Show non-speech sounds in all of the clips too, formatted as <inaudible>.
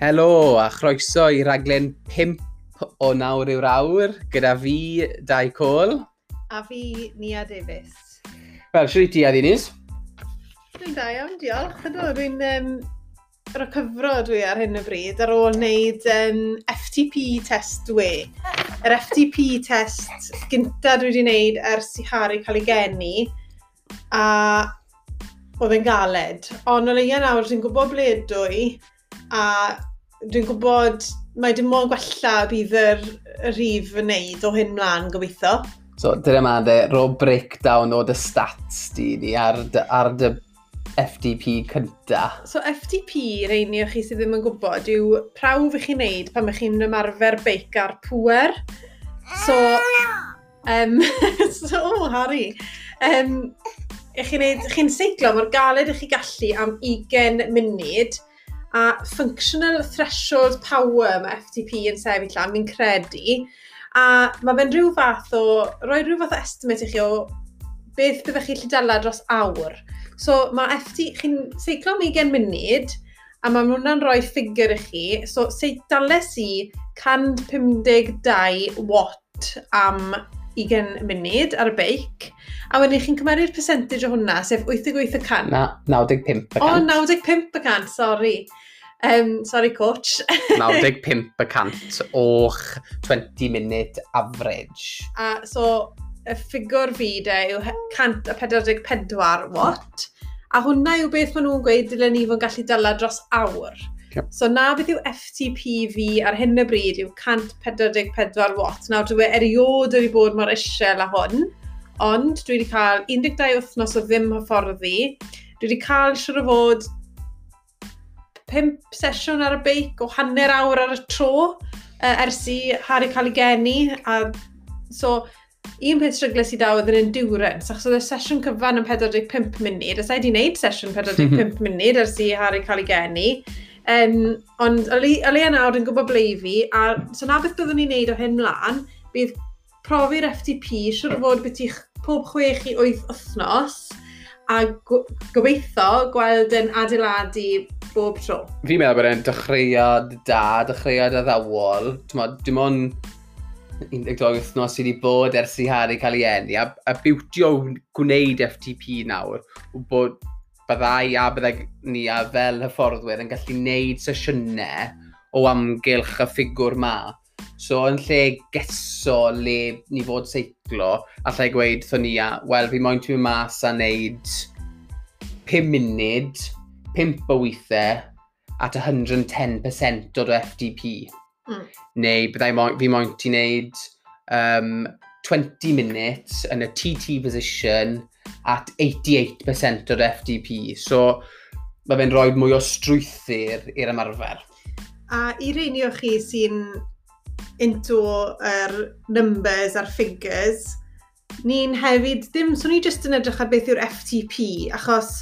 Helo a chroeso i raglen 5 o nawr i'w awr gyda fi, Dai Cole. A fi, Nia Davies. Wel, siwr i ti a ddinis? Dwi'n da iawn, diolch. Dwi'n um, cyfro dwi ar hyn o bryd ar ôl wneud um, FTP test dwi. Yr FTP test gynta dwi wedi wneud ers i Harry cael ei geni. A oedd yn galed. Ond o leia nawr dwi'n gwybod ble dwi a dwi'n gwybod mae dim ond gwella bydd yr, y rhif yn neud o hyn mlaen gobeithio. So, dyna ma dde, ro breakdown o dy stats di ni ar, ar dy FDP cynta. So FDP, reini o chi sydd ddim yn gwybod, yw prawf i chi wneud pan ych chi'n ymarfer beic ar pwer. So, um, <laughs> so oh, Harry, um, chi'n chi seiglo, mae'r galed ych chi gallu am 20 munud, A functional threshold power mae FTP yn sefyll am, fi'n credu. A mae fe'n rhyw fath o, roi rhyw fath o estimate i chi o beth byddwch chi'n llydala dros awr. So mae FT, chi'n seiclo am 20 munud, a mae hwnna'n rhoi ffigur i chi. So seidales i 152 watt am 20 munud ar y beic, A wedyn chi'n cymeru'r percentage o hwnna, sef 88%. Na, 95%. O, 95%, sori. Um, sorry, coach. <laughs> 95% o'ch 20-minute average. A so, y ffigwr fi de yw 144 watt. A hwnna yw beth maen nhw'n gweud dylen ni fo'n gallu dyla dros awr. Yep. So na beth yw FTP fi ar hyn y bryd yw 144 watt. Nawr dwi e eriod wedi bod mor isiel a hwn. Ond dwi wedi cael 12 wythnos o ddim hyfforddi. Dwi wedi cael siwr o fod 5 sesiwn ar y beic o hanner awr ar y tro uh, ers i Harry cael ei geni. A, so, un peth strygles i daw oedd yn endurance, achos oedd y sesiwn cyfan yn 45 munud, a sa'i di wneud sesiwn 45 mhm. munud ers i Harry cael ei geni. Um, ond Alea nawr yn gwybod ble fi, a so na beth byddwn ni'n neud o hyn mlaen, bydd profi'r FTP, siwr fod beth i'ch pob chwech i wyth wythnos a gobeithio gweld yn adeiladu bob tro. Fi'n meddwl bod e'n dechreuad da, dechreuad addawol. Dim ond 12 wythnos sydd wedi bod ers i Harry cael ei enni a, a biwtio gwneud FTP nawr bod byddai a byddai ni a fel hyfforddwyr yn gallu gwneud sesiynau o amgylch y ffigwr ma So yn lle geso le ni fod seiclo, allai gweud thon ni, a, wel fi moyn ti'n mas a wneud 5 munud, 5 o weithiau, at 110% o do FDP. Mm. Neu byddai mo, fi moyn ti'n wneud um, 20 minutes yn y TT position at 88% o'r FDP. So, mae fe'n rhoi mwy o strwythyr i'r ymarfer. A i reinio chi sy'n into yr er numbers a'r figures, ni'n hefyd, dim, so ni jyst yn edrych ar beth yw'r FTP, achos,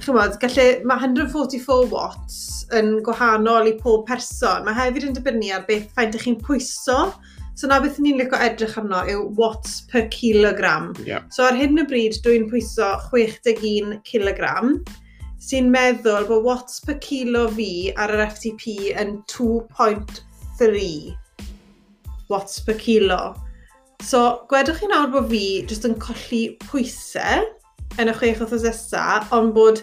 chymod, gallu, mae 144 watts yn gwahanol i pob person. Mae hefyd yn dibynnu ar beth ffaint ych chi'n pwyso, So na beth ni'n licio edrych arno yw watts per kilogram. Yeah. So ar hyn o bryd dwi'n pwyso 61 kilogram sy'n meddwl bod watts per kilo fi ar yr FTP yn 2.3 watts per kilo. So, gwedwch chi nawr bod fi jyst yn colli pwysau yn y chwech wythnos nesaf, ond bod,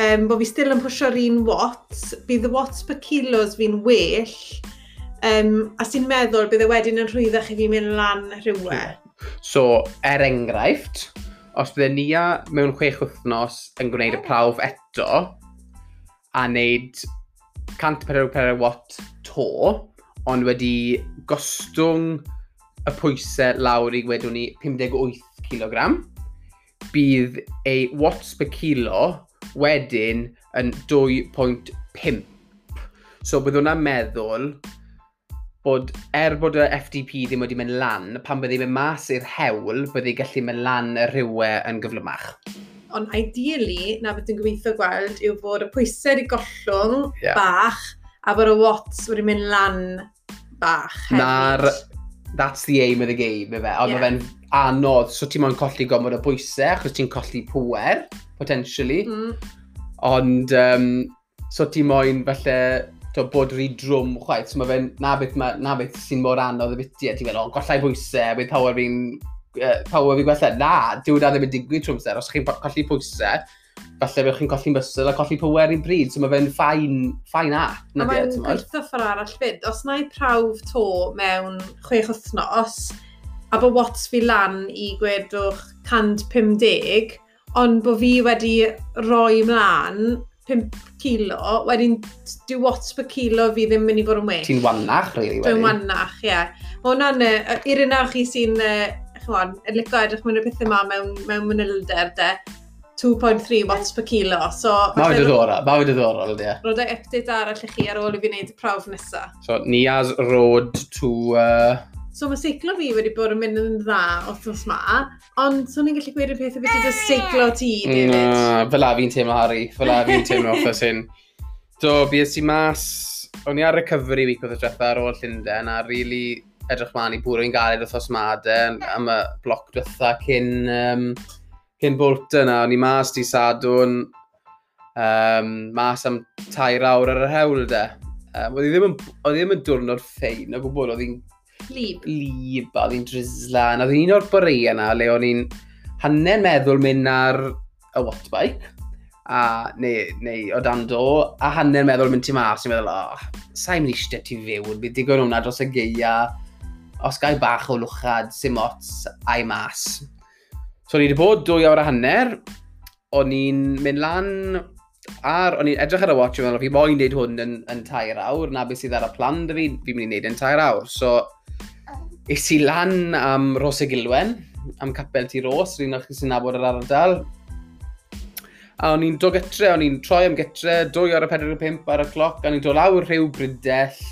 um, bod fi still yn pwysio'r un watts, bydd y watts per kilos fi'n well, um, a sy'n meddwl bydd y wedyn yn rhwyddach i fi mynd lan rhywle. So, er enghraifft, os bydde Nia mewn chwech wythnos yn gwneud y prawf eto, a wneud 144 watt to, ond wedi gostwng y pwysau lawr i wedwn ni 58 kg. Bydd ei watts per kilo wedyn yn 2.5. So bydd hwnna'n meddwl bod er bod y FDP ddim wedi mynd lan, pan byddai mynd mas i'r hewl, byddai gallu mynd lan y rhywau yn gyflymach. Ond ideally, na beth yn gobeithio gweld, yw bod y pwysau wedi gollwng yeah. bach, a bod y Watts wedi mynd lan bach hefyd. Na'r, that's the aim of the game, efe. Ond yeah. fe'n anodd, so ti'n moyn colli gomod o bwysau, achos ti'n colli pwer, potentially. Mm. Ond, um, so ti'n moyn falle to, bod rhy drwm chwaith, so mae fe'n na beth, ma, na beth sy'n mor anodd y biti, a Ti'n meddwl, o, gollai bwysau, bydd power fi'n uh, power fi'n gwella. Na, dyw na ddim yn digwydd trwy amser. Os chi'n colli pwysau, falle bych chi'n colli'n bysl a colli pwer i'n bryd, so mae fe'n ffain, ffain a. A mae'n gweithio ffordd arall fyd. Os na i prawf to mewn chwech wythnos, a bod Watts fi lan i gwedwch 150, ond bod fi wedi roi mlaen 5 kilo, wedyn dyw watts per kilo fi ddim mynd i fod yn well. Ti'n wannach, really, wedyn? Dwi'n wannach, ie. Yeah. Mae hwnna'n, i'r un chi sy'n, chymon, yn licio edrych mewn y pethau yma mewn, mewn mynylder, de, 2.3 watts per kilo. So, Mae wedi ddiddorol, mae wedi ddiddorol, ie. Roedd e update arall i chi ar ôl i fi wneud y prawf nesaf. So, Niaz Road to... Uh... So mae seiclo fi wedi bod yn mynd yn dda othnos ma, ond so ni'n gallu gweud y peth y beth ydy'r seiclo ti, David. Na, fel a fi'n teimlo, Harry. Fel a fi'n teimlo <laughs> othnos hyn. Do, bys i mas... O'n i ar recovery week oedd y drethau ar ôl Llundain, a really edrych mlaen i bwrw bwrw'n galed othnos ma, am y bloc drethau cyn um, cyn bolt yna, o'n i mas di sadwn, um, mas am tair awr ar yr hewl de. Um, oedd i ddim yn, ddim yn diwrnod ffein o gwbl, oedd hi'n Lib. Lib, oedd hi'n drislan. Oedd hi'n un o'r borei yna le o'n i'n hanen meddwl mynd ar y wattbike, a, neu, neu o dan do, a hanen meddwl mynd ti mas, i'n meddwl, oh, sa'n mynd i ti fyw, bydd digon hwnna dros y geia, os gael bach o lwchad, sim ots, a'i mas. So ni wedi bod dwy awr a hanner, o'n i'n mynd lan ar, o'n i'n edrych ar y watch yn meddwl, fi moyn wneud hwn yn, yn tair awr, na beth sydd ar y plan dy fi, fi'n mynd i wneud yn tair awr. So, is i lan am Ros y Gilwen, am Capel ti Ros, rwy'n o'ch sy'n nabod yr ardal. A o'n i'n dod gytre, o'n i'n troi am gytre, 2 y 45 ar y cloc, a o'n i'n dod lawr rhyw brydell,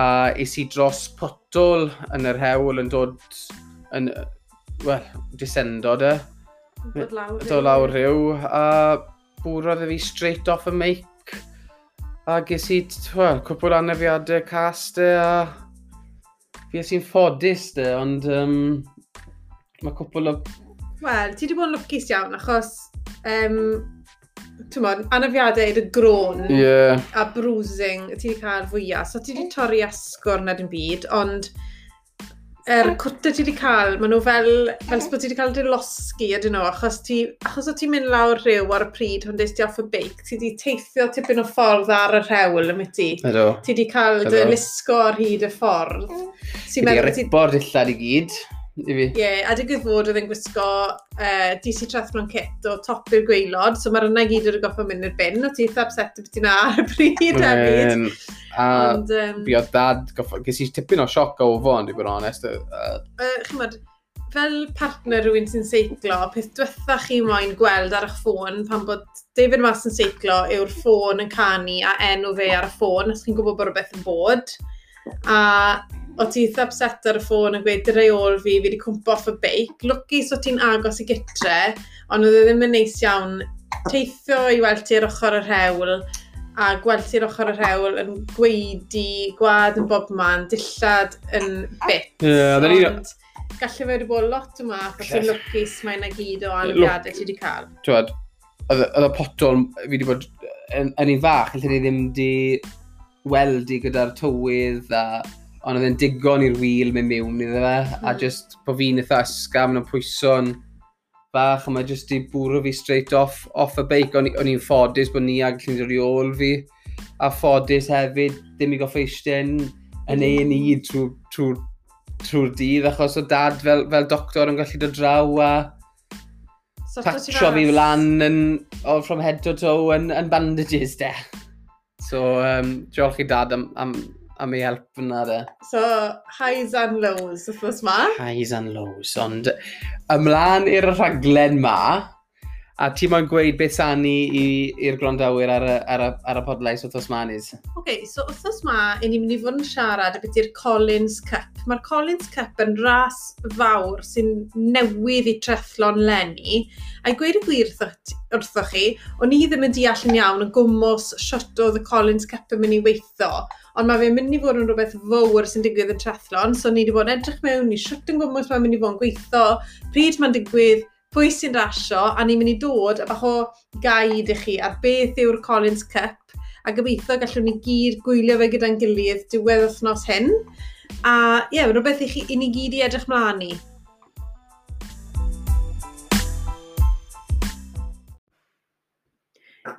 a is i dros potol yn yr hewl yn dod yn, wel, disendo de. Dod lawr rhyw. Dod lawr rhyw, a bwrodd e fi straight off y meic. A ges i, wel, cwpl anafiadau cast e, a fi sy'n ffodus de, ond um, mae cwpl o... Wel, ti wedi bod yn lwcus iawn, achos um, tymod, anafiadau i'r grôn yeah. a bruising ti wedi cael fwyaf. So ti wedi torri asgwr nad yn byd, ond er cwta ti wedi cael, maen nhw fel, fel sbod ti wedi cael dy losgi ydyn nhw, achos, ti, achos o ti'n mynd lawr rhyw ar y pryd hwn dweud ti off y beic, ti wedi teithio tipyn o ffordd ar y rhewl ym ti. Edo. Ti wedi cael dy lusgo ar hyd y ffordd. Ti wedi ripo'r dillad i gyd i fi. Ie, yeah, a digwydd fod oedd yn gwisgo uh, DC Trethlon Kit o top i'r gweilod, so mae'r yna gyd wedi goffa mynd i'r bin, o ti eitha upset beth ti'n ar y <laughs> bryd hefyd. a Ond, um, fi oedd dad, ges i tipyn o sioc o fon, i bod yn onest. Uh, uh, chymod, fel partner rhywun sy'n seiclo, peth diwetha chi moyn gweld ar eich ffôn pan bod David Mas yn seiclo yw'r ffôn yn canu a enw fe ar y ffôn os chi'n gwybod bod rhywbeth yn bod. A o ti eitha upset ar y ffôn yn gweud reol fi, fi wedi cwmpo off y beic. Lwcus so o ti'n agos i gytre, ond oedd e ddim yn neis iawn teithio i weld ti'r ochr yr hewl a gweld ti'r ochr yr hewl yn gweidi, gwad yn bob man, dillad yn bit. Yeah, ond gallu fe wedi bod lot yma, achos yn lwcus mae yna gyd o anafiadau ti wedi cael. Tywed, oedd y potol fi wedi bod yn, yn un fach, lle ni ddim wedi weld i gyda'r tywydd a ond oedd e'n digon i'r wheel mynd mewn iddo fe, mm. a just bod fi'n eitha ysgam yn pwyso'n bach, a mae just i bwrw fi straight off, off y beic, o'n i'n ffodus bod ni ag llyn i ôl fi, a ffodus hefyd, ddim i goffa eistedd yn ei ni trwy'r trw, trw dydd, achos o dad fel, fel doctor yn gallu dod draw a so, tatsio fi lan yn, oh, from head to toe yn, yn bandages de. So, um, diolch i dad am, am am ei help yna de. So, highs and lows, wrthnos ma. Highs and lows, ond ymlaen i'r rhaglen ma, a ti mo'n gweud beth sani i'r grondawyr ar y, ar y, ar y podlais wrthnos ma nis. Oce, okay, so wrthnos ma, i ni'n mynd i fod yn siarad y beth i'r Collins Cup. Mae'r Collins Cup yn ras fawr sy'n newydd i trethlon lenni, a'i gweud y gwir wrthoch chi, o'n i ddim yn deall yn iawn yn gwmwys siot oedd y Collins Cup yn mynd i weithio ond mae fe'n mynd i fod yn rhywbeth fawr sy'n digwydd yn triathlon, so ni wedi bod yn edrych mewn i siwt yn gwmwys mae'n mynd i fod yn gweithio, pryd mae'n digwydd, pwy sy'n rasio, a ni'n mynd i dod a bach o gaid i chi ar beth yw'r Collins Cup, a gobeithio gallwn ni gyd gwylio fe gyda'n gilydd diwedd wythnos hyn. A ie, yeah, rhywbeth i, chi, i ni gyd i edrych mlaen i.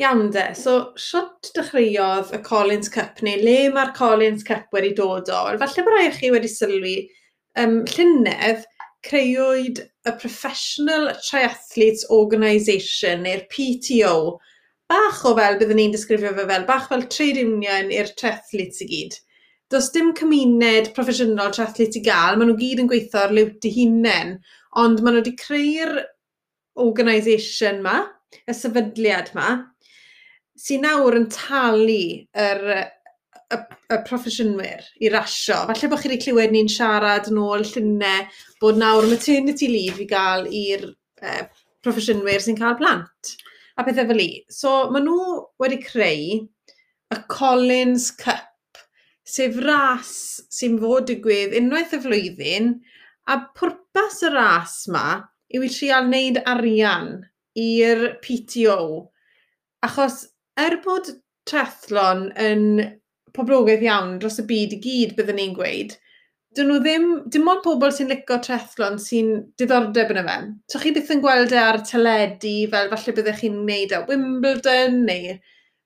Iawn de, so siwt dechreuodd y Collins Cup neu le mae'r Collins Cup wedi dod o? Falle bod rai chi wedi sylwi, um, Llynedd creuwyd y Professional Triathletes Organisation neu'r PTO. Bach o fel, byddwn ni'n disgrifio fe fel, bach fel trade union i'r triathletes i gyd. Does dim cymuned proffesiynol triathletes i gael, maen nhw gyd yn gweithio ar liwt i hunain, ond maen nhw wedi creu'r organisation yma, y sefydliad yma, sy'n nawr yn talu yr, y, y proffesiynwyr i rasio. Falle bod chi wedi clywed ni'n siarad yn ôl llunau bod nawr maternity leave i gael i'r uh, proffesiynwyr sy'n cael plant a pethau fel i. So, maen nhw wedi creu y Collins Cup, sef ras sy'n fod digwydd unwaith y flwyddyn, a pwrpas y ras yma yw i trial wneud arian i'r PTO. Achos er bod triathlon yn poblogaeth iawn dros y byd i gyd, byddwn ni'n gweud, dyn nhw ddim, dim ond pobl sy'n licio triathlon sy'n diddordeb yn y fe. So chi byth yn gweld e ar teledu, fel falle byddech chi'n gwneud at Wimbledon, neu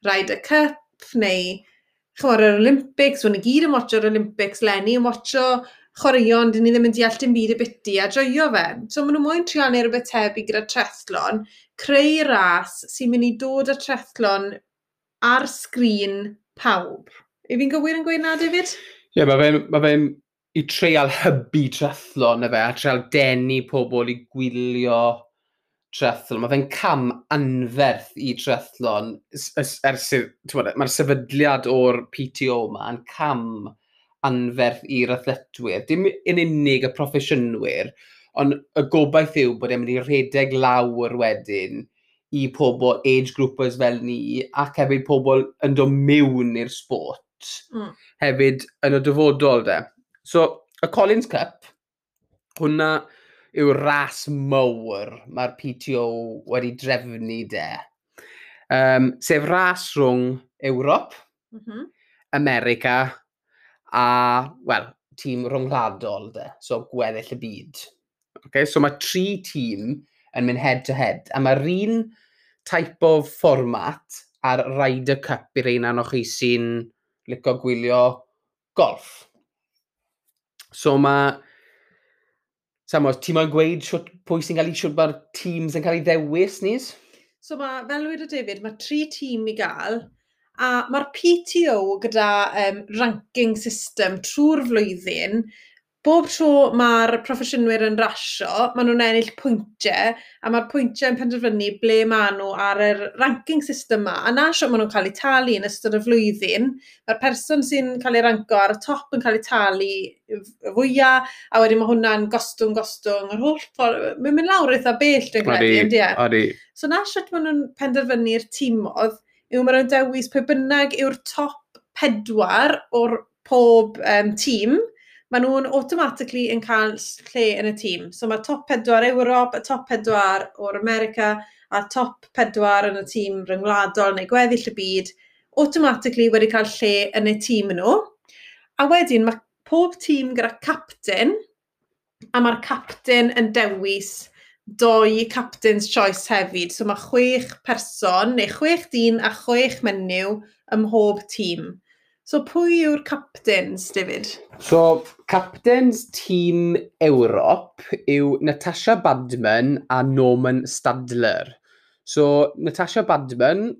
Ryder Cup, neu chwarae'r Olympics, o'n i gyd yn watcho'r Olympics Lenny yn watcho chwaraeon, dyn ni ddim yn deall dim byd y biti a joio fe. So maen nhw moyn trio neu rhywbeth tebyg gyda trethlon, creu ras sy'n mynd i dod â trethlon ar sgrin pawb. Yw fi'n gywir yn gweud na, David? Ie, yeah, mae fe'n ma fe i treial hybu trethlon y fe, a treial denu pobl i gwylio trethlon. Mae fe'n cam anferth i trethlon. Ers, ers, er, Mae'r sefydliad o'r PTO yma yn cam anferth i'r athletwyr, dim yn unig y proffesiynwyr, ond y gobaith yw bod e'n mynd i redeg lawr wedyn i pobl age groupers fel ni ac hefyd pobl yn dod mewn i'r sport mm. hefyd yn y dyfodol de. So, y Collins Cup, hwnna yw ras mowr mae'r PTO wedi drefnu de. Um, sef ras rhwng Ewrop, mm -hmm. America a, wel, tîm rhwngwladol, de, so gweddill y byd. Okay, so mae tri tîm yn mynd head-to-head, -head, a mae'r un type of format ar Ryder Cup i'r ein anoch chi sy'n licio gwylio golf. So mae... Samos, ti'n ma'n gweud siwt, pwy sy'n cael ei siwt mae'r tîms yn cael ei ddewis, nis? So mae, fel wedi David, mae tri tîm i gael, A mae'r PTO gyda um, ranking system trwy'r flwyddyn, bob tro mae'r proffesiynwyr yn rasio, maen nhw'n ennill pwyntiau, a mae'r pwyntiau yn penderfynu ble maen nhw ar yr ranking system yma. A na sio maen nhw'n cael eu talu yn ystod y flwyddyn, mae'r person sy'n cael ei ranko ar y top yn cael ei talu y fwyaf, a wedyn mae hwnna'n gostwng, gostwng, yr holl ffordd. Mae'n mynd lawr eitha bell, dwi'n credu, ynddi e? So na sio maen nhw'n penderfynu'r tîmodd, yw maen nhw'n dewis pwy bynnag yw'r top pedwar o'r pob um, tîm, maen nhw'n automatically yn cael lle yn y tîm. So mae top pedwar Ewrop, y top pedwar o'r America, a top pedwar yn y tîm ryngwladol neu gweddill y byd, automatically wedi cael lle yn y tîm nhw. A wedyn mae pob tîm gyda captain, a mae'r captain yn dewis doi Captain's Choice hefyd. So mae chwech person, neu chwech dyn a chwech menyw ym mhob tîm. So pwy yw'r captains, David? So, captains tîm Ewrop yw Natasha Badman a Norman Stadler. So, Natasha Badman,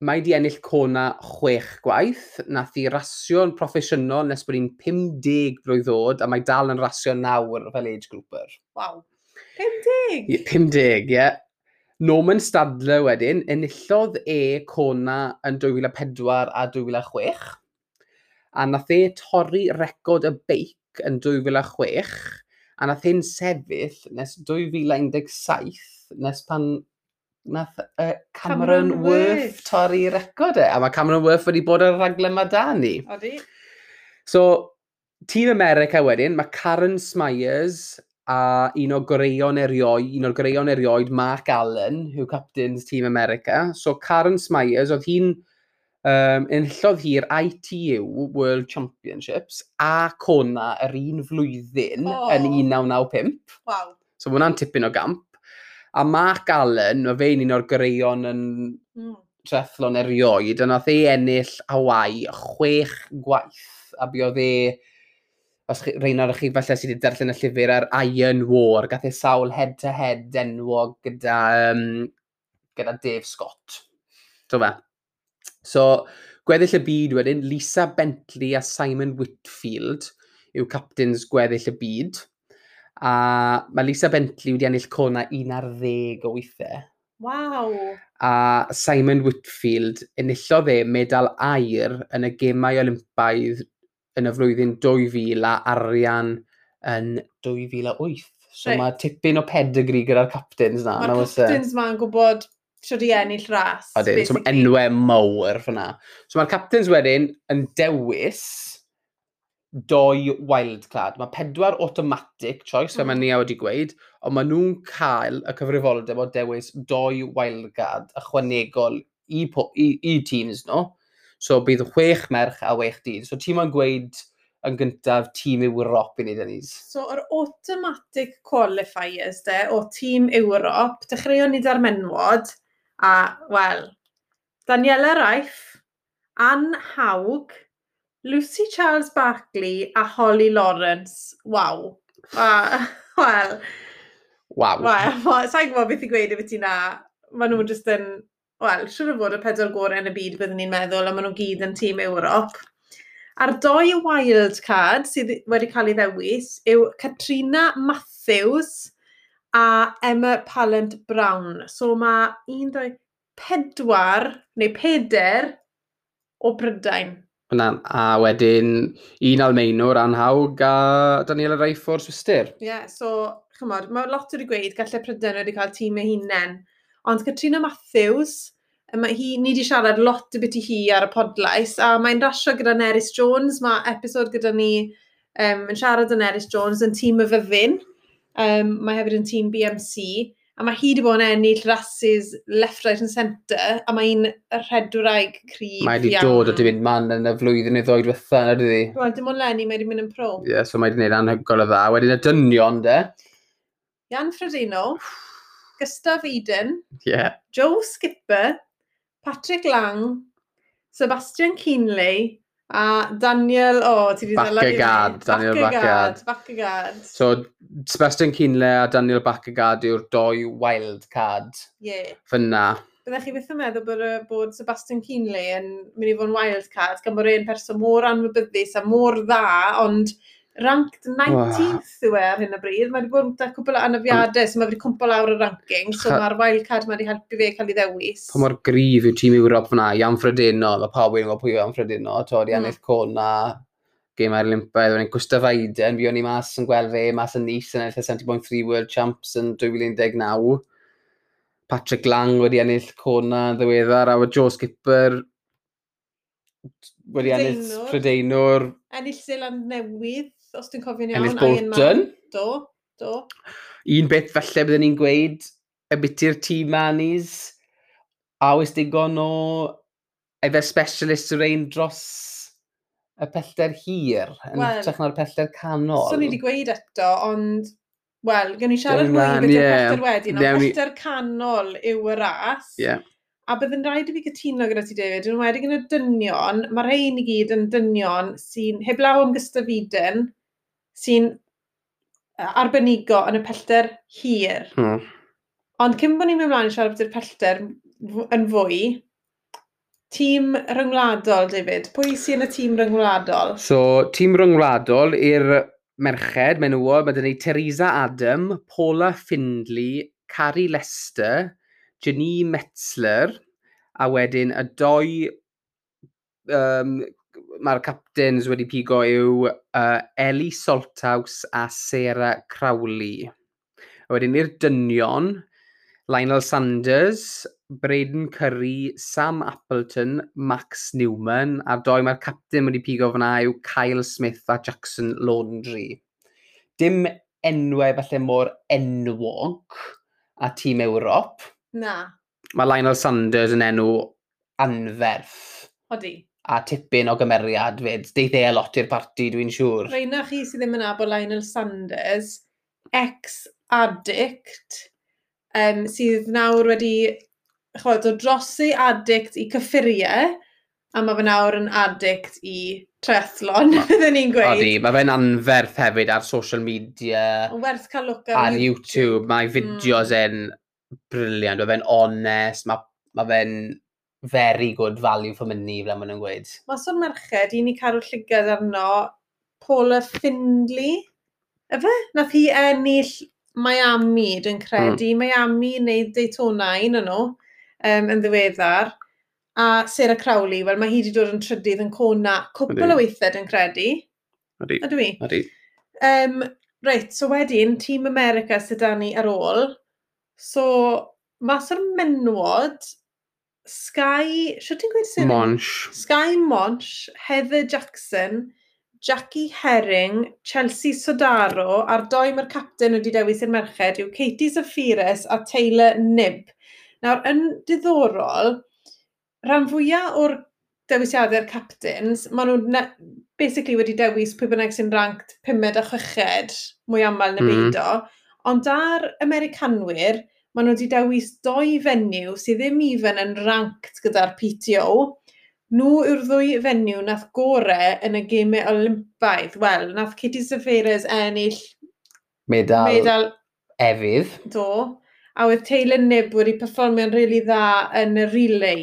mae di ennill cona chwech gwaith. Nath i rasio'n proffesiynol nes bod hi'n 50 blwydd oed a mae dal yn rasio nawr fel age grouper. Waw. 50? 50, ie. Yeah. Norman Stadler wedyn enillodd e Cona yn 2004 a 2006 a nath e torri record y beic yn 2006 a nath e'n sefyll nes 2017 nes pan nath uh, Cameron, Cameron Worth, torri record e a mae Cameron Worth wedi bod yn raglen ma da ni. Odi. So, Tîm America wedyn, mae Karen Smyers a un o goreion erioed, un o'r goreion erioed, Mark Allen, yw captain's Team America. So Karen Smyers, oedd hi'n um, enillodd hi'r ITU World Championships a Cona yr un flwyddyn oh. yn 1995. Wow. So mae hwnna'n tipyn o gamp. A Mark Allen, mae fe'n un o'r greion yn mm. trethlon erioed, a nath ei ennill Hawaii chwech gwaith, a buodd e os chi, rhain o'r chi falle sydd wedi darllen y llyfr ar Iron War, gath ei sawl head-to-head -head enwog gyda, um, gyda Dave Scott. So fe. So, gweddill y byd wedyn, Lisa Bentley a Simon Whitfield yw captains gweddill y byd. A mae Lisa Bentley wedi ennill cona 11 o weithiau. Waw! A Simon Whitfield enillodd e medal air yn y gemau Olympaidd yn y flwyddyn 2000 a arian yn 2008. So right. mae tipyn o pedigree gyda'r captains na. Mae'r captains ma'n gwybod siwr i ennill ras. Odyn, so mae enwau mawr fyna. So mae'r captains wedyn yn dewis doi wildcard. Mae pedwar automatic choice, fel mm. mae Nia wedi gweud, ond maen nhw'n cael y cyfrifoldeb o dewis doi wildcard ychwanegol i, po, i, i teams nhw. No? So bydd chwech merch a wech dyn. So tîm yn gweud yn gyntaf tîm Ewrop i ni, Denise. So, yr automatic qualifiers de, o tîm Ewrop, dechreuon ni darmenwod, a, wel, Daniela Raif, Anne Hawg, Lucy Charles Barkley a Holly Lawrence. Waw. Uh, <laughs> wel. Waw. Wel, <laughs> sa'n gwybod beth i gweud efo ti na. Maen nhw'n just yn wel, siwr o fod y pedwar gorau yn y byd byddwn ni'n meddwl, a maen nhw'n gyd yn tîm Ewrop. A'r doi wildcard sydd wedi cael ei ddewis yw Katrina Matthews a Emma Pallant Brown. So mae un, doi, pedwar neu peder o Brydain. Na, a wedyn un Almeinwr anhawg a Daniela Raiffordd Swister. Ie, yeah, so chymod, mae lot wedi gweud gallai Prydain wedi cael tîm eu hunain Ond Katrina Matthews, mae hi, ni wedi siarad lot y byti hi ar y podlais, a mae'n rasio gyda Nerys Jones, mae episod gyda ni um, yn siarad o Nerys Jones yn tîm y fyddin, um, mae hefyd yn tîm BMC, a mae hi wedi bod yn ennill rhasys left, right and centre, a mae hi'n rhedwraig cryf Mae wedi dod o dim mynd man yn y flwyddyn i ddoed fatha, na dydi? Wel, dim ond Lenny, mae wedi mynd yn pro. Ie, yeah, so mae wedi gwneud anhygol o dda. Wedyn y dynion, de? Ian Frodino. Gustaf Eden, yeah. Joe Skipper, Patrick Lang, Sebastian Keenley, A Daniel, o, oh, ti wedi Bacagad, Daniel Bacagad. Bacagad. So, Sebastian Cynle a Daniel Bacagad yw'r doi wild card. Ie. Yeah. Fyna. Byddech chi beth yn meddwl bod, bod Sebastian Keenley yn mynd i fod yn wild card, gan bod un person mor anwybyddus a mor dda, ond ranked 19th yw e ar hyn o bryd. Mae wedi bod yn cwbl o anafiadau, so mae wedi cwmpo lawr y ranking, so mae'r wildcard mae wedi helpu fe cael ei ddewis. Pa mor grif yw tîm Ewrop fyna, i anffredino, mae pawb yn gwybod pwy yw anffredino, to wedi mm. ennill cona, gym ar Olympaidd, wedyn Gustaf Aiden, fi o'n i mas yn gweld fe, mas yn Nice yn ennill 70.3 World Champs yn 2019. Patrick Lang wedi ennill cona yn ddiweddar, a wedi Joe Skipper wedi ennill Prydeinwr, ennill Zeeland newydd, os dwi'n cofio'n iawn. Ellis Bolton. Do, do. Un beth falle byddwn ni'n gweud, y byty'r tîm manis, a oes digon o efe specialist yr ein dros y pellter hir, yn well, trach na'r pellter canol. So ni wedi gweud eto, ond, wel, gen i siarad mwy am beth yeah. pellter wedyn, ond pellter canol yw y ras. Yeah. A byddai'n rhaid i fi gytuno gyda ti, David, yn wedi yn y dynion, mae'r rhain i gyd yn dynion sy'n heblaw am gystafudyn, sy'n arbenigo yn y pellter hir. Hmm. Ond cyn bod ni'n mynd ymlaen i siarad beth yw'r pellter yn fwy, tîm ryngwladol, David. Pwy sy'n y tîm ryngwladol? So, tîm ryngwladol i'r merched, menywod, mae dyn ni Teresa Adam, Paula Findley, Carrie Lester, Jenny Metzler, a wedyn y doi um, mae'r captains wedi pigo yw uh, Eli Salthaws a Sarah Crowley. A wedyn i'r dynion, Lionel Sanders, Braden Curry, Sam Appleton, Max Newman, a doi mae'r captain wedi pigo fyna yw Kyle Smith a Jackson Laundry. Dim enwau falle mor enwog a tîm Ewrop, Na. Mae Lionel Sanders yn enw anferth. Odi. A tipyn o gymeriad fyd. Deith e lot i'r parti, dwi'n siŵr. Reina chi sydd ddim yn abo Lionel Sanders, ex-addict, um, sydd nawr wedi chod, o drosi addict i cyffuriau, a mae fe nawr yn addict i triathlon, fydden <laughs> ni'n gweud. Odi, mae fe'n anferth hefyd ar social media. Werth cael look ar, ar YouTube. YouTube. Mae hmm. fideos mm briliant, mae fe'n onest, mae, mae fe'n very good value for money, fel maen nhw'n gweud. Mas o'n merched, un i cadw llygad arno, Paula Findley, efe? Nath hi ennill Miami, dwi'n hmm. credu. Mm. Miami neu Daytona, un o'n nhw, um, yn ddiweddar. A Sarah Crowley, wel mae hi wedi dod yn trydydd yn cona cwpl o weithiau, dwi'n credu. Ydy. Ydw i? Ydy. Um, reit, so wedyn, Team America sydd da ni ar ôl. So, mas o'r menwod, Sky, sio ti'n gweud sy'n? Monsh. Sky Monch, Heather Jackson, Jackie Herring, Chelsea Sodaro, a'r doi mae'r captain wedi dewis i'r merched yw Katie Zafiris a Taylor Nibb. Nawr, yn diddorol, rhan fwyaf o'r dewisiadau'r captains, maen nhw basically wedi dewis pwy bynnag sy'n ranked 5 a 6 mwy aml na hmm. beidio. Mm. Ond ar Americanwyr, maen nhw wedi dewis doi fenyw sydd ddim even yn ranked gyda'r PTO. Nhw yw'r ddwy fenyw nath gore yn y gemau Olympaidd. Wel, nath Katie Zaferes ennill medal, medal efydd. Do. A oedd Taylor Nib wedi performio'n rili really dda yn y relay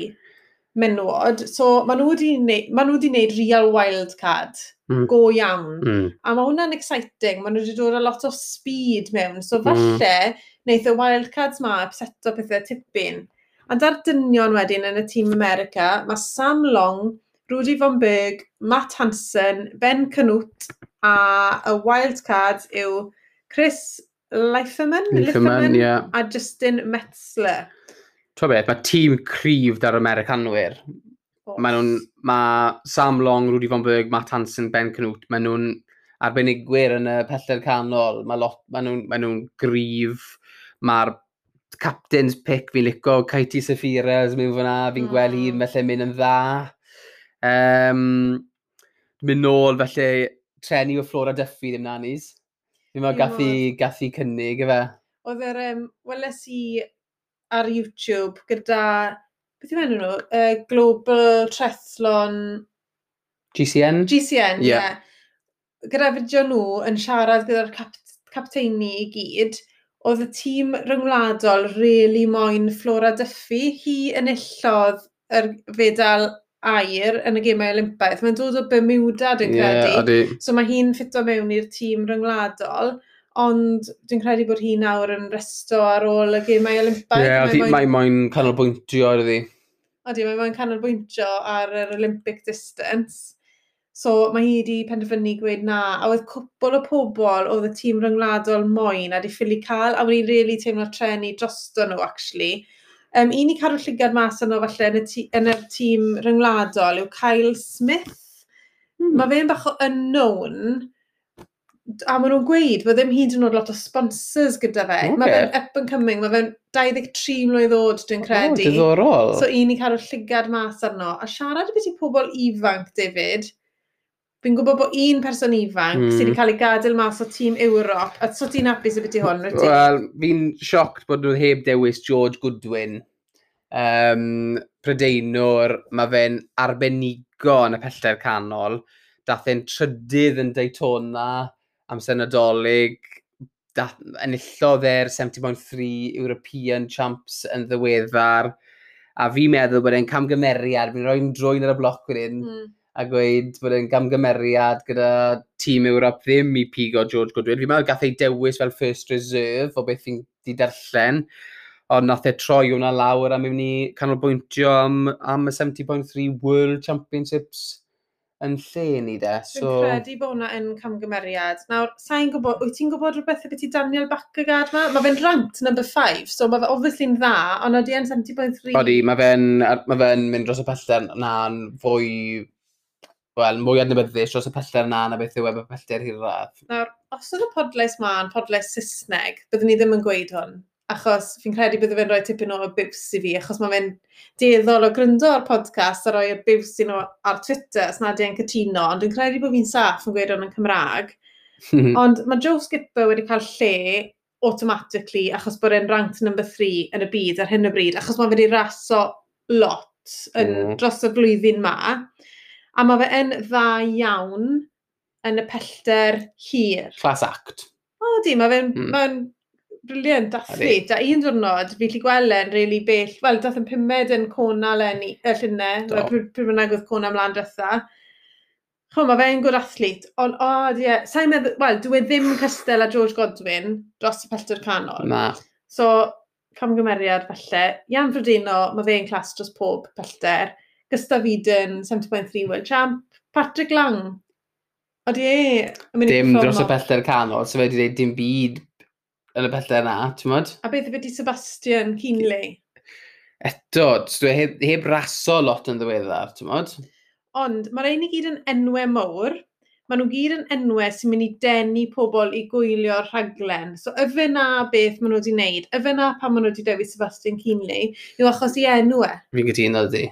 menywod. So, maen nhw wedi neud, neud real wildcard mm. go iawn. Mm. A mae hwnna'n exciting, maen nhw wedi dod â lot o speed mewn, so hmm. falle mm. wneith y wildcards ma upseto pethau tipyn. A dar dynion wedyn yn y tîm America, mae Sam Long, Rudy Von Berg, Matt Hansen, Ben Canute, a y wildcards yw Chris Leiferman, Leiferman Leifeman yeah. a Justin Metzler. Twa beth, mae tîm cryf dar Americanwyr. Mae nhw'n, mae Sam Long, Rudy Von Berg, Matt Hansen, Ben Canute, mae nhw'n arbenigwyr yn y pellter canol. Mae lot, mae nhw'n ma nhw gryf. Mae'r captain's pick fi'n licio, Kaiti Safiras, mynd fyna, fi'n mm. gweld hi'n felly mynd yn dda. Um, mynd nôl felly, treni o Flora Duffy ddim nanis. Fi'n meddwl gath i, gath i cynnig, efe. Oedd yr, um, weles i ar YouTube gyda beth yw enw nhw? Uh, Global Trethlon... GCN? GCN, ie. Yeah. Yeah. Gyda fideo nhw yn siarad gyda'r cap capteini i gyd, oedd y tîm ryngwladol really moyn Flora Duffy. Hi enillodd yr fedal air yn y gemau Olympaeth. Mae'n dod o Bermuda, dwi'n credu. Adi. So mae hi'n ffito mewn i'r tîm ryngwladol ond dwi'n credu bod hi nawr yn resto ar ôl y gemau Olympaidd. Ie, yeah, mae moyn... canolbwyntio ar iddi. Odi, mae moyn canolbwyntio ar yr Olympic distance. So mae hi wedi penderfynu gweud na, a oedd cwbl o pobl oedd y tîm ryngwladol moyn a di ffili cael, a wedi'n really teimlo trenu drosto nhw, actually. Um, un i cadw llygad mas yno falle yn y, yn y tîm ryngwladol yw Kyle Smith. Hmm. Mae fe'n bach o unknown, a maen nhw'n gweud, fe ddim hyd yn oed lot o sponsors gyda fe. Okay. Mae fe'n up and coming, mae fe'n 23 mlynedd oed, dwi'n credu. O, oh, diddorol. So, un i cadw llygad mas arno. A siarad beth i pobl ifanc, David, fi'n gwybod bod un person ifanc mm. sydd wedi cael ei gadael mas o tîm Ewrop, a so ti'n apus y beth i hwn? Wel, fi'n sioct bod nhw heb dewis George Goodwin. Um, Prydeinwr, mae fe'n arbenigo yn y pellter canol. Dath e'n trydydd yn Daytona amser nadolig, enillodd e'r 70.3 European Champs yn ddiweddar, a fi'n meddwl bod e'n camgymeriad, fi'n rhoi'n drwy'n ar y bloc wedyn, mm. a gweud bod e'n camgymeriad gyda tîm Ewrop ddim i pigo George Goodwin. Fi'n meddwl gath ei dewis fel first reserve o beth fi'n di darllen, ond nath e troi hwnna lawr a mewn i canolbwyntio am, am y 70.3 World Championships yn lle ni de. So... Dwi'n credu bod hwnna yn camgymeriad. Nawr, sa'n gwybod, wyt ti'n gwybod rhywbeth y beth i Daniel Bacagad ma? Mae fe'n rant number 5, so mae fe obviously'n dda, ond oeddi yn 70.3. Odi, mae fe'n ma fe mynd dros y pellter na'n fwy wel, mwy adnabyddus dros y pellter na na beth yw efo pellter hi'r. Nawr, os oedd y podles ma'n podlais Saesneg, byddwn ni ddim yn gweud hwn achos fi'n credu bydde fe'n rhoi tipyn o biws i fi, achos mae fe'n deddol o gryndo o'r podcast a rhoi y biws i nhw ar Twitter os nad i'n cytuno, ond dwi'n credu bod fi'n saff yn gweud o'n yn Cymraeg. <laughs> ond mae Joe Skipper wedi cael lle automatically achos bod e'n ranked number 3 yn y byd ar hyn o bryd, achos mae wedi raso lot yn mm. dros y blwyddyn ma. A mae fe yn dda iawn yn y pellter hir. Class act. O di, mae fe'n mm. ma Briliant, athlete. A un diwrnod, fi lli gwelen really bell. Wel, dath yn pumed yn cona lenni, y llunau, pryd bynnag oedd cona mlaen drwetha. Chw, mae fe'n gwrdd athlete, ond, o, oh, ie, sa'n meddwl, wel, dwi e ddim cystel a George Godwin dros y pellter canol. Na. So, camgymeriad falle, Ian Frodino, mae fe'n clas dros pob pellter. Gustav Eden, 70.3 World Champ. Patrick Lang, Odi e. Dim dros y pellter canol, so fe wedi dweud dim byd yn y pethau yna, ti'n modd? A beth ydy Sebastian Keenley? Eto, dwi heb, heb raso lot yn ddiweddar, ti'n modd? Ond mae'r ein i gyd yn enwau mawr. Maen nhw gyd yn enwau sy'n mynd i denu pobl i gwylio'r rhaglen. So yfe na beth maen nhw wedi wneud, yfe na pan maen nhw wedi dewis Sebastian Keenley, yw achos i enw e. Fi'n gytuno di.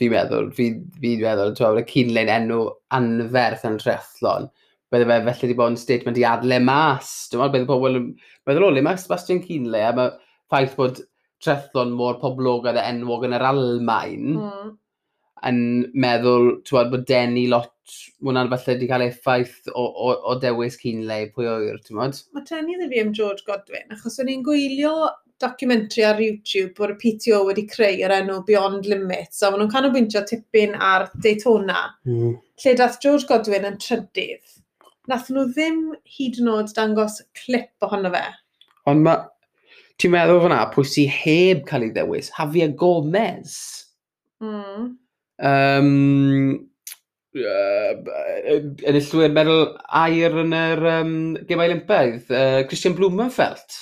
Fi'n meddwl, fi'n fi meddwl, ti'n meddwl, Keenley'n enw anferth yn rhethlon bydde fe felly wedi bod yn statement i adle mas. Dwi'n meddwl, bydde pobl yn meddwl o le mae Sebastian Cynle, a mae ffaith bod trethlon mor poblogaidd a enwog yn yr Almain mm. yn meddwl ti'n meddwl, bod denu lot hwnna'n falle wedi cael effaith o, o, o dewis Cynle, pwy o'r, ti'n meddwl? Mae tenu ddim fi am George Godwin, achos o'n i'n gwylio documentary ar YouTube bod y PTO wedi creu yr enw Beyond Limits, a maen nhw'n canolbwyntio tipyn ar Daytona, mm. lle dath George Godwin yn trydydd nath nhw ddim hyd yn oed dangos clip ohono fe. Ond mae... Ti'n meddwl fyna pwy sy heb cael ei ddewis? Javier Gomez. Mm. Um, uh, yn illwyr meddwl air yn yr um, Gemau Olympaidd, uh, Christian Blumenfeld.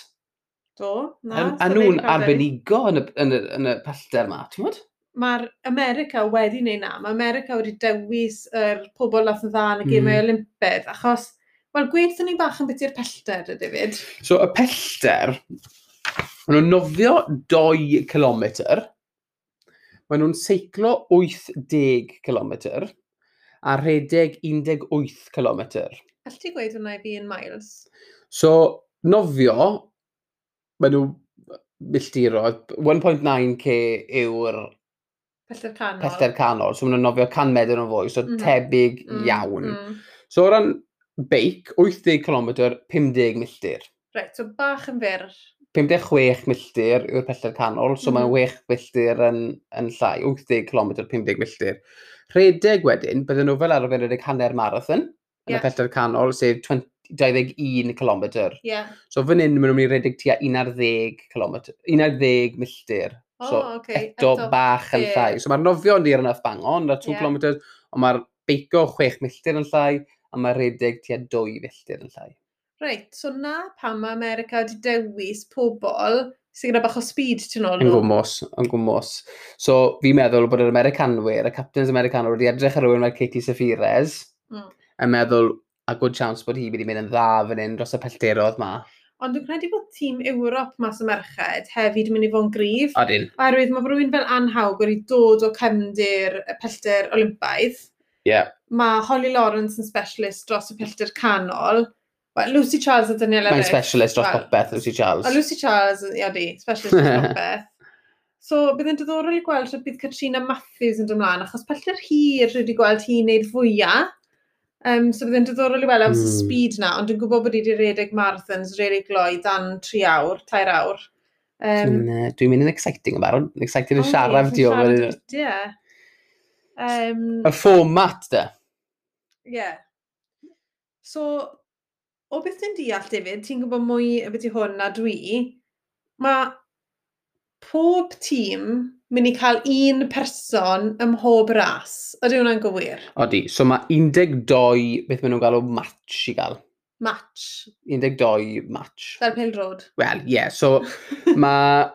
Do, na. A, a nhw'n arbenigo yn y, yn y, yn y pellter yma, ti'n modd? mae'r America wedi wneud na. Mae America wedi dewis yr er pobl lath yn dda yn y gemau mm. Olympedd. achos, wel, gweithio ni bach yn beth i'r pellter, y David. So, y pellter, maen nhw'n nofio 2 km, maen nhw'n seiclo 80 km, a rhedeg 18 km. All ti gweud hwnna i fi yn miles? So, nofio, maen nhw milltiro, 1.9k yw'r Pellter canol. Pellter canol. So maen nhw'n nofio 100 medr yn fwy, so mm. tebyg mm. iawn. Mm. So o ran beic, 80 km, 50 milltir. Reit, so bach yn fyr. 56 milltir yw'r pellter canol, so mm. mae'n 6 milltir yn, yn llai, 80 km, 50 milltir. Rhedeg wedyn, bydden nhw fel arfer yn y hanner marathon, yn yeah. y pellter canol, sef 20, 21 km. Yeah. So fan hyn maen nhw'n mynd i redeg tua 11 km, 11 milltir So, okay. eto Eto, bach yn llai. So mae'r nofio yn dir yn Bangon, a 2 yeah. km, ond mae'r beico 6 milltir yn llai, a mae'r redig tua 2 milltir yn llai. Reit, so na pam mae America wedi dewis pobl sy'n gyda bach o speed ti'n ôl Yn gwmwys, yn gwmwys. So fi'n meddwl bod yr Americanwyr, y Captains Americanwyr wedi edrych ar rhywun fel Katie Saffires, Mm. yn meddwl a good chance bod hi wedi mynd yn dda fan hyn dros y pellterodd ma. Ond dwi'n credu bod tîm Ewrop mas y merched hefyd yn mynd i fod yn grif. Adin. Oherwydd mae rhywun fel anhawg wedi dod o cefndir y pellter Olympaidd. Ie. Yeah. Mae Holly Lawrence yn specialist dros y pellter canol. Well, Lucy Charles a Daniela Mae'n specialist dros well, popeth, Lucy Charles. A Lucy Charles, ia di, specialist dros <laughs> popeth. So, bydd yn diddorol i gweld sut bydd Katrina Matthews yn dymlaen, achos pellter hir rydw i wedi gweld hi'n neud fwyaf. Um, so bydd yn diddorol i weld am mm. speed na, ond dwi'n gwybod bod i wedi redeg marathons really gloi dan 3 awr, 3 awr. Um, dwi'n dwi mynd yn exciting yn barod, exciting yn siarad di o. Um, y fformat da. Ie. Yeah. So, o beth ti'n deall, David, ti'n gwybod mwy y beth i hwn na dwi, mae pob tîm mynd i cael un person ym mhob ras. Ydy hwnna'n gywir? Odi. So mae 12 beth maen nhw'n galw match i gael. Match. 12 match. Fel pil road. Wel, ie. Yeah, so mae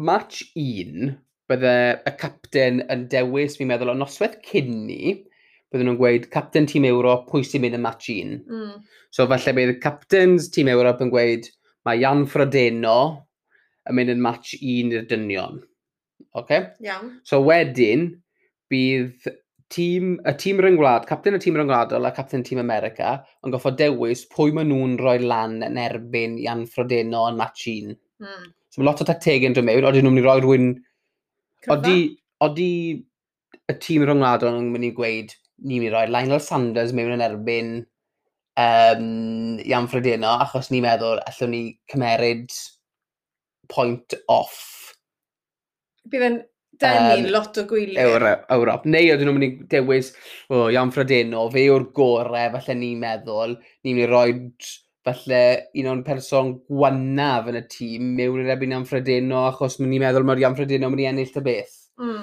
match 1 bydde y capten yn dewis, fi'n meddwl, o noswaith cynni, bydden nhw'n gweud capten tîm Ewrop, pwy sy'n mynd y match 1. Mm. So falle bydd captains tîm Ewrop yn gweud, mae Jan Frodeno yn mynd yn match 1 i'r dynion. Okay? Iawn. So wedyn, bydd tîm, y tîm ryngwlad, captain y tîm ryngwladol a captain y tîm America yn goffo dewis pwy maen nhw'n rhoi lan yn erbyn i anffrodeno yn match un. Mm. So mae lot o tactegau yn dod mewn, oedden nhw'n mynd i roi rhywun... Oeddi y tîm ryngwladol yn mynd i gweud ni'n mynd i roi Lionel Sanders mewn yn erbyn um, i anffredino, achos ni'n meddwl allwn ni cymeryd point off bydd yn denu um, lot o gwyliau. Ewro, Ewrop. Neu oedden nhw'n mynd i dewis, o, oh, Ian Frodeno, fe yw'r gorau, falle ni'n meddwl, ni'n mynd i roi falle un o'n person gwanaf yn y tîm mewn yr ebyn Ian Frodeno, achos mynd i'n meddwl mae'r Ian Frodeno mynd i ennill y beth. Mm.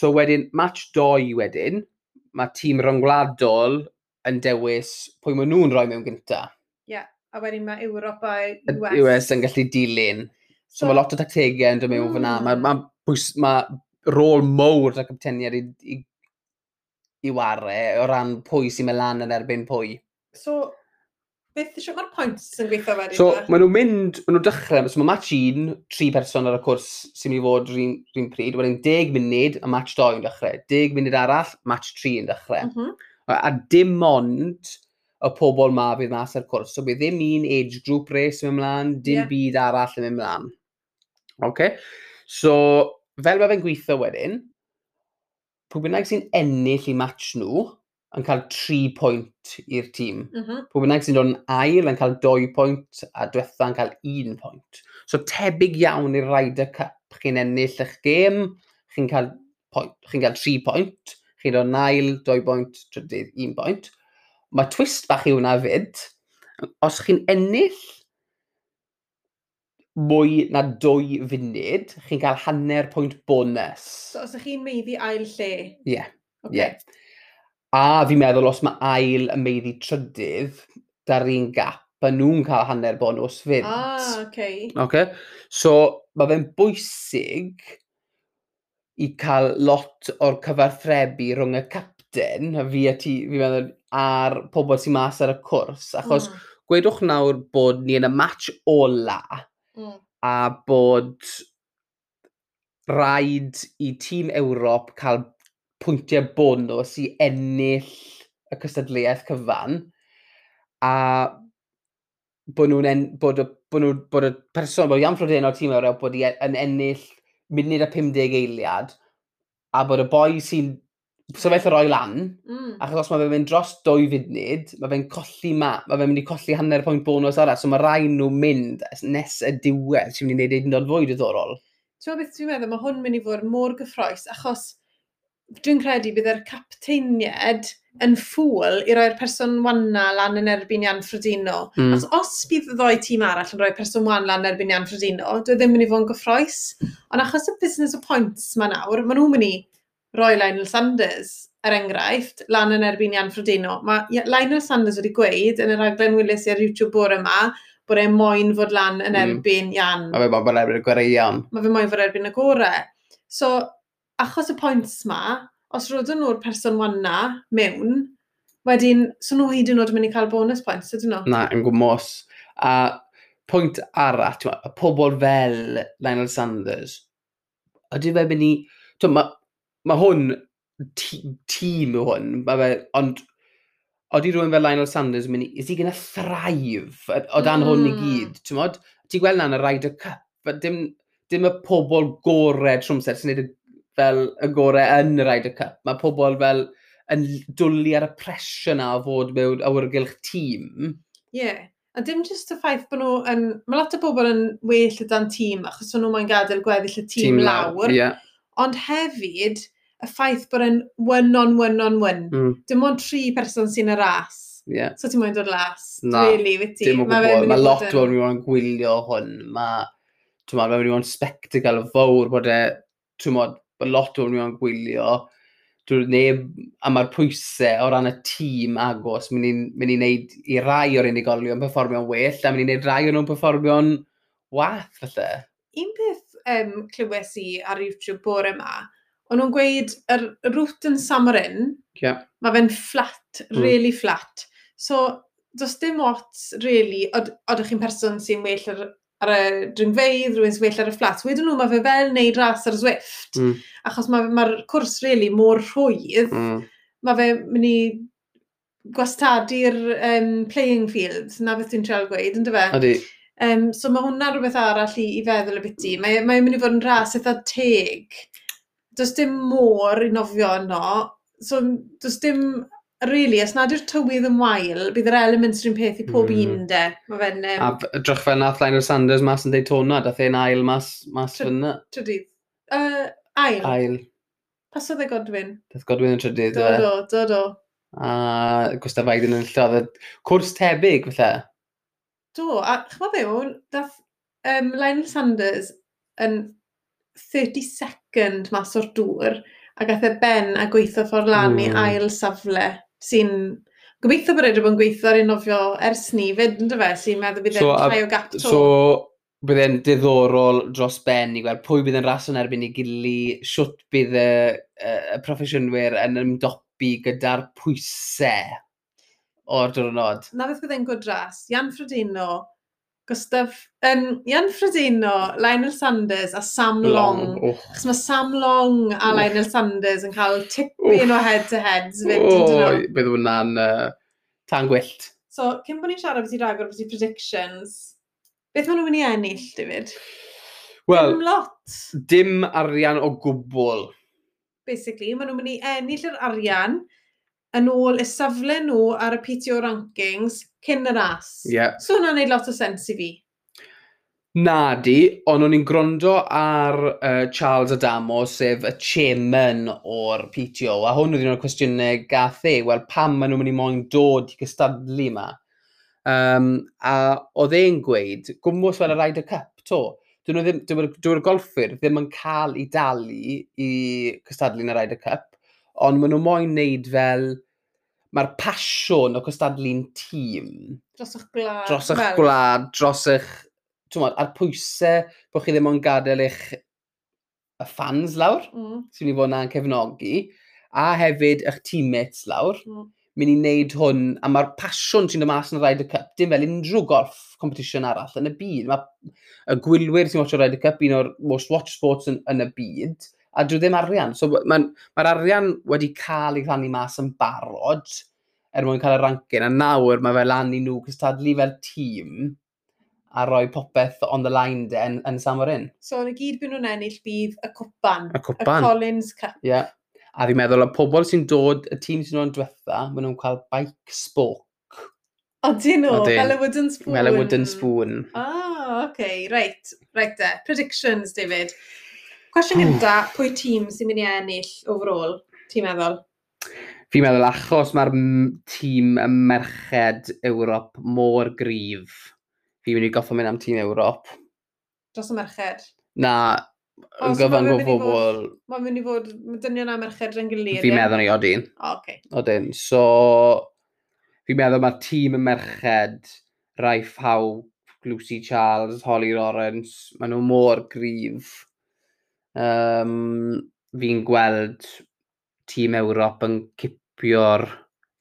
So wedyn, match 2 wedyn, mae tîm ryngwladol yn dewis pwy maen nhw'n rhoi mewn gynta. Ie, yeah. a wedyn mae Ewrop a US. US yn gallu dilyn. So, mae lot o tactegau yn dod mewn mm. fyna. Mae ma, bwys, ma rôl mowr y capteniad i, i, i ware o ran pwy sy'n mynd lan yn erbyn pwy. So, beth eisiau, mae'r pwynt sy'n gweithio wedyn? So, maen nhw'n mynd, maen nhw'n dechrau, so mae match un, tri person ar y cwrs sy'n mynd i fod rhywun pryd, wedyn 10 munud a match 2 yn dechrau, 10 munud arall, match 3 yn dechrau. Mm -hmm. a, dim ond y pobl ma fydd mas ar cwrs, so bydd ddim un age group race yn mynd mlaen, dim yeah. byd arall yn mynd mlaen. Okay? So, fel mae fe'n gweithio wedyn, pwy bynnag sy'n ennill i match nhw yn cael 3 pwynt i'r tîm. Mm -hmm. Pwy bynnag sy'n dod yn ail yn cael 2 pwynt a diwetha yn cael 1 pwynt. So tebyg iawn i'r Ryder Cup. Chi'n ennill eich gêm, chi'n cael, point, chi cael 3 pwynt, chi'n dod yn ail, 2 pwynt, trydydd 1 pwynt. Mae twist bach i hwnna fyd. Os chi'n ennill mwy na dwy funud, chi'n cael hanner pwynt bonus. So, os ydych chi'n meiddi ail lle? Ie. Yeah. Okay. Yeah. A fi'n meddwl os mae ail yn meiddi trydydd, dar un gap, a nhw'n cael hanner bonus fynd. Ah, okay. Okay? So, mae fe'n bwysig i cael lot o'r cyfarthrebu rhwng y capten, a fi a ti, fi'n meddwl, a'r pobl sy'n mas ar y cwrs, achos mm. gwedwch nawr bod ni yn y match ola, mm. a bod rhaid i tîm Ewrop cael pwyntiau bonus i ennill y cystadleuaeth cyfan a bod nhw'n en, bod, bod, nhw, bod y person, bod Ian Flodeno tîm Ewrop bod i e-, yn ennill munud a 50 eiliad a bod y boi sy'n So fe roi lan, mm. achos os mae fe'n mynd dros dwy funud, mae fe'n colli ma, mae fe'n mynd i colli hanner pwynt bonus arall, so mae rai nhw mynd nes y diwedd sy'n mynd i wneud un o'n fwy diddorol. Ti'n meddwl beth dwi'n meddwl, mae hwn mynd i fod mor gyffroes, achos dwi'n credu bydd yr capteiniad yn ffwl i roi'r person wanna lan yn erbyn Ian Frodino. Mm. Os, os bydd y ddoi tîm arall yn rhoi person wan lan yn erbyn Ian Frodino, dwi ddim yn mynd i fod yn gyffroes. Ond achos y business o points ma nawr, maen nhw'n mynd i roi Lionel Sanders, er enghraifft, lan yn erbyn Ian Frodino. Mae Lionel Sanders wedi gweud yn y raglen Willis ar YouTube bore yma bod e moyn fod lan yn mm-hmm. erbyn Ian. Mm. Mae fe'n moyn fod erbyn y gorau Ian. Mae fe moyn fod erbyn y gorau. So, achos y pwynt ma, os roedden nhw'r person wanna mewn, wedyn, so nhw hyd yn oed yn mynd i cael bonus points, ydyn nhw? Na, yn gwmwys. A pwynt arall, y pobl fel Lionel Sanders, ydy fe mynd i... Mae mae hwn, tîm yw hwn, mae fe, ond oeddi rhywun fel Lionel Sanders yn mynd i, is he gonna thrive o dan mm. hwn i mm. gyd, ti'n modd? Ti'n gweld na'n y Ryder Cup, dim, dim y pobl gorau trwmser sy'n neud fel y gorau yn y Ryder Cup. Mae pobl fel yn dwlu ar y presio na o fod mewn awyrgylch tîm. Ie, yeah. a dim jyst y ffaith bod nhw yn... Mae lot o bobl yn well y dan tîm achos nhw mae'n gadael gweddill y tîm, tîm lawr. lawr. Yeah. Ond hefyd, y ffaith bod yn one on one. Mm. Dim ond tri person sy'n y ras. Yeah. So ti'n mwyn dod las. Na, really, wyt ti. Dim o gwbl. Mae lot o fewn i o'n gwylio hwn. Mae, ti'n mwyn, mae'n o'n spectacle fawr bod e, ti'n mwyn, mae lot o'n fewn i o'n gwylio. Neb, a mae'r pwysau o ran y tîm agos, mynd i'n neud i rai o'r unigolion perfformio'n well, a mynd i'n wneud rai o'n nhw'n perfformio'n wath, falle. Un peth um, clywes i ar YouTube bore yma, o'n nhw'n gweud, yr er, rwt yn Samarin, yeah. mae fe'n flat, mm. really flat. So, does dim ots, really, od, odych chi'n person sy'n well ar, ar y dringfeidd, rhywun sy'n well ar y fflat. Wedyn nhw, mae fe fel neud ras ar y Zwift. Mm. Achos mae'r ma, ma cwrs, really, mor rhwydd. Mm. Mae fe mynd i gwastadu'r um, playing field, na beth dwi'n treol gweud, ynddo fe? Ydy. Um, so mae hwnna rhywbeth arall i, i feddwl y biti. Mae'n mae e, mynd i fod yn ras eitha teg does dim môr i nofio yno, so does dim, really, os nad yw'r tywydd yn wael, bydd yr elements rhywun peth i pob mm. un de. Mae fe'n... Um... A drach fe nath Lionel Sanders mas yn Daytona, dath e'n ail mas, mas Tr fyna. Trydydd. Uh, ail. Ail. Pasodd e Godwin. Dath Godwin yn trydydd. Do, do, do, do. A Gustaf Aiden yn llodd. Cwrs tebyg, falle. Do, a chwa be, dath um, Lionel Sanders yn 32nd second mas o'r dŵr a gath e ben a gweithio ffordd lan mm. i hmm. ail safle sy'n Gobeithio bod wedi bod yn gweithio ar un nofio ers ni fyd, ynddo fe, sy'n meddwl bydd e'n so, e'n llai o gap to. So, bydd e'n diddorol dros ben i gweld pwy bydd yn ras yn erbyn i gili siwt bydd y, y, y proffesiynwyr yn ymdopi gyda'r pwysau o'r diwrnod. Na beth bydd e'n gwdras. Jan Frodino, Gustaf, um, Ian Frodeno, Lionel Sanders a Sam Long. Long. Oh. Chos mae Sam Long a oh. Lionel Sanders yn cael tipyn o head-to-heads fyd. Oh, bydd hwnna'n uh, tan gwyllt. So, cyn bod ni'n siarad beth i ragor beth i predictions, beth maen nhw'n mynd i ennill, David? Wel, dim lot. Dim arian o gwbl. Basically, maen nhw'n mynd i ennill yr arian yn ôl y safle nhw ar y PTO rankings cyn y ras. Yeah. So hwnna'n neud lot o sens i fi. Na di, ond o'n i'n gwrando ar uh, Charles Adamo, sef y chairman o'r PTO, a hwn oedd un o'r cwestiynau gath e, wel pam maen nhw'n mynd i moyn dod i gystadlu yma. Um, a oedd e'n gweud, gwmwys fel y Ryder Cup to, dyn nhw ddim, dyw'r golffyr ddim yn cael i dalu i cystadlu yn y Ryder Cup, ond maen nhw moyn wneud fel, mae'r pasiwn o cystadlu'n tîm. Dros eich gwlad. Dros eich gwlad, dros eich, mod, a'r pwysau bod chi ddim ond gadael eich y fans lawr, mm. sy'n ni fod na'n cefnogi, a hefyd eich teammates lawr. Mm. Mynd i wneud hwn, a mae'r pasiwn sy'n dod mas yn y Ryder Cup, dim fel unrhyw gorff competition arall yn y byd. Mae y gwylwyr sy'n watch o Ryder Cup, un o'r most watch sports yn, yn y byd a dwi ddim arian. So mae'r ma arian wedi cael ei rhannu mas yn barod er mwyn cael y rankin, a nawr mae fe lan i nhw cystadlu fel tîm a rhoi popeth on the line de yn, yn Samorin. So, yn y gyd byd nhw'n ennill bydd y cwpan. Y cwpan. Y Collins Cup. Ie. Yeah. A fi'n meddwl, y pobl sy'n dod, y tîm sy'n dod yn diwetha, maen nhw'n cael bike spoke. O, dyn nhw? Fel y wooden spoon? Fel y wooden spoon. Ah, oh, oce. Okay. reit, reit de. Predictions, David. Cwestiwn hmm. gynta, pwy tîm sy'n mynd i ennill overall, ti'n meddwl? Fi'n meddwl achos mae'r tîm y merched Ewrop mor gryf. fi'n mynd i goffo mynd am tîm Ewrop. Dros y merched? Na, yn gyfan o bobl. Mae'n mynd i fod, mae dynion a merched yn gilydd. Fi'n meddwl ni odyn. O, oh, okay. Odyn, so fi'n meddwl mae'r tîm y merched, Rai Ffaw, Lucy Charles, Holly Lawrence, maen nhw mor gryf. Um, fi'n gweld tîm Ewrop yn cipio'r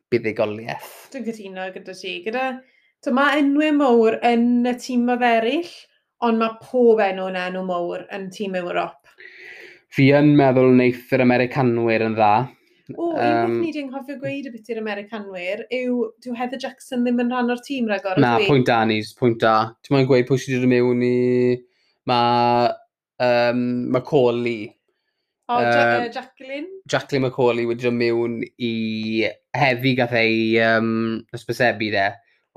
buddigoliaeth. Dwi'n cytuno gyda ti. Gyda, So, mae enwau mowr yn y tîm oedd eraill, ond mae pob enw yn enw mowr yn tîm Ewrop. Fi yn meddwl wneith yr Americanwyr yn dda. O, um, un peth ni di'n hoffi gweud y beth i'r Americanwyr yw, dyw Heather Jackson ddim yn rhan o'r tîm ragor. Na, pwynt da, Nis, pwynt da. Ti'n mwyn gweud pwy sydd wedi dod mewn i... Mae um, Macaulay. O, oh, ja um, Jacqueline? Jacqueline Macaulay wedi dod mewn i hefi gath ei um, ysbysebu de,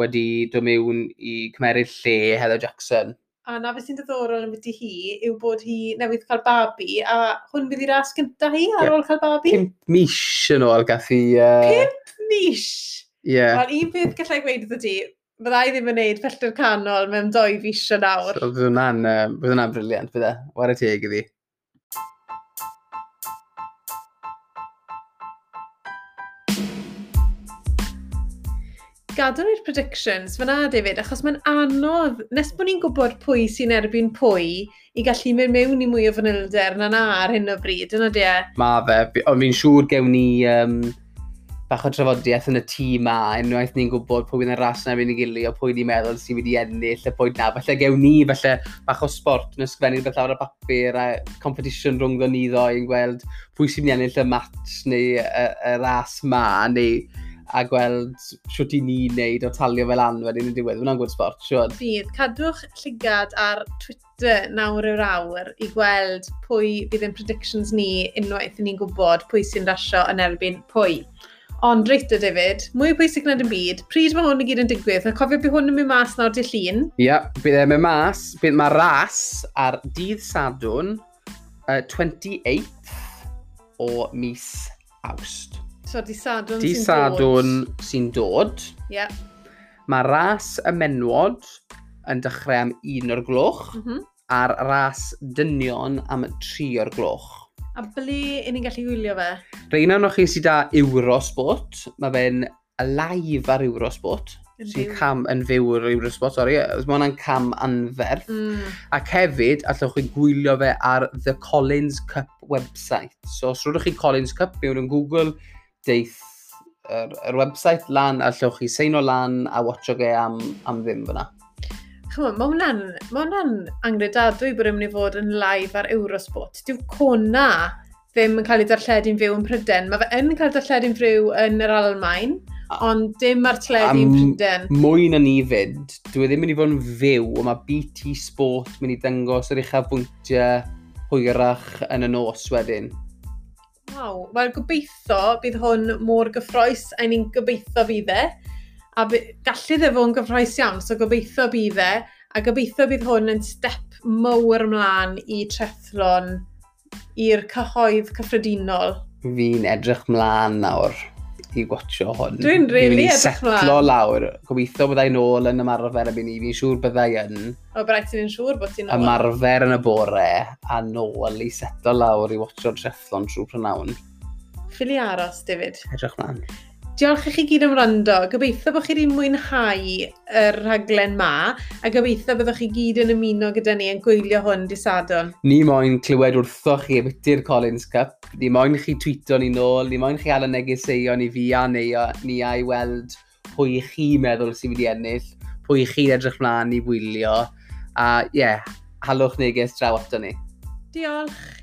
wedi dod mewn i cymeryd lle Heather Jackson. A na beth sy'n diddorol yn byddu hi yw bod hi newydd cael babi, a hwn bydd i ras gynta hi ar yeah. ôl cael babi. Pimp mis yn ôl gath hi... Uh... Pimp mis? Ie. Yeah. Wel, un peth gallai gweud iddo di, bydda i ddim yn neud pellter canol mewn doi fis o nawr. So, bydd hwnna'n um, hwnna briliant, bydde. War y teg iddi. Gadwn ni'r predictions fyna, David, achos mae'n anodd, nes bod ni'n gwybod pwy sy'n erbyn pwy, i gallu mynd mewn i mwy o fanylder na na ar hyn o bryd, yna de? Ma fe, ond fi'n siŵr gewn ni um, bach o trafodiaeth yn y tîm a unwaith ni'n gwybod pwy fydd yn ras na fi'n i gili o pwy ni'n meddwl sy'n mynd i ennill a pwy na. Falle gewn ni falle bach o sport yn ysgrifennu beth lawr y papur a competition rhwng ddo ni ddo i'n gweld pwy sy'n mynd i ennill y match neu y, y ras ma neu a gweld siwt i ni wneud o talio fel anwed yn y diwedd. Fyna'n gwrdd sport, siwt. Bydd, cadwch llygad ar Twitter nawr yw'r awr i gweld pwy bydd yn predictions ni unwaith ni'n gwybod pwy sy'n rasio yn erbyn pwy. Ond reit o David, mwy pwysig nad yn byd, pryd mae hwn i gyd yn digwydd, a cofio bydd hwn yn mynd mas nawr dy llun. Ia, yeah, bydd e'n mynd mas, bydd mae ras ar dydd Sadwn, uh, 28th o mis Awst. So, di Sadwn sy'n dod. Di Sadwn sy'n dod. Ie. Yeah. Mae ras y menwod yn dechrau am un o'r gloch, mm -hmm. a'r ras dynion am tri o'r gloch. A ble i ni'n gallu wylio fe? Reina o'n chi sydd â Eurosport. Mae fe'n live ar Eurosport. Sy'n cam yn fyw ar Eurosport, sori. Mae hwnna'n cam anferth. Mm. Ac hefyd, allwch chi gwylio fe ar The Collins Cup website. So, os rydych chi Collins Cup mewn yn Google, deith yr, er, yr er website lan, allwch chi seino lan a watcho ge am, am ddim fyna. Chwa, mae hwnna'n ma angredadwy bod yn mynd i fod yn live ar Eurosport. Dyw cona ddim yn cael ei darlledu'n fyw yn Pryden. Mae fe yn cael ei darlledu'n fyw yn yr Almain, ond dim ar tledu'n Pryden. Mwy na ni fyd, dwi e ddim yn mynd i fod yn fyw, ond mae BT Sport mynd i dangos yr uchafbwyntiau hwyrach yn y nos wedyn. Waw, wel gobeithio bydd hwn mor gyffroes a ni'n gobeithio fydd e a by, gallu dde yn gyffroes iawn, so gobeithio bydd e, a gobeithio bydd hwn yn step mowr ymlaen i trethlon i'r cyhoedd cyffredinol. Fi'n edrych mlaen nawr i watcho hwn. Dwi'n rili really edrych mlaen. setlo lawr. Gobeithio byddai nôl yn ymarfer y ni. Fi'n siŵr byddai yn... O, byddai ti'n siŵr bod ti'n nôl. Ymarfer yn y bore a nôl i setlo lawr i watcho'r trefflon trwy prynawn. Ffili aros, David. Edrych mlaen. Diolch i chi gyd am rando. Gobeithio bod chi wedi mwynhau y rhaglen ma, a gobeithio byddwch chi gyd yn ymuno gyda ni yn gwylio hwn di sadwn. Ni moyn clywed wrtho chi byty'r Collins Cup. Ni moyn chi tweeto ni nôl, ni moyn chi ala negeseuon i fi a neu ni a i weld pwy chi meddwl sy'n mynd i ennill, pwy chi'n edrych mlaen i wylio. A ie, yeah, halwch neges draw ato ni. Diolch.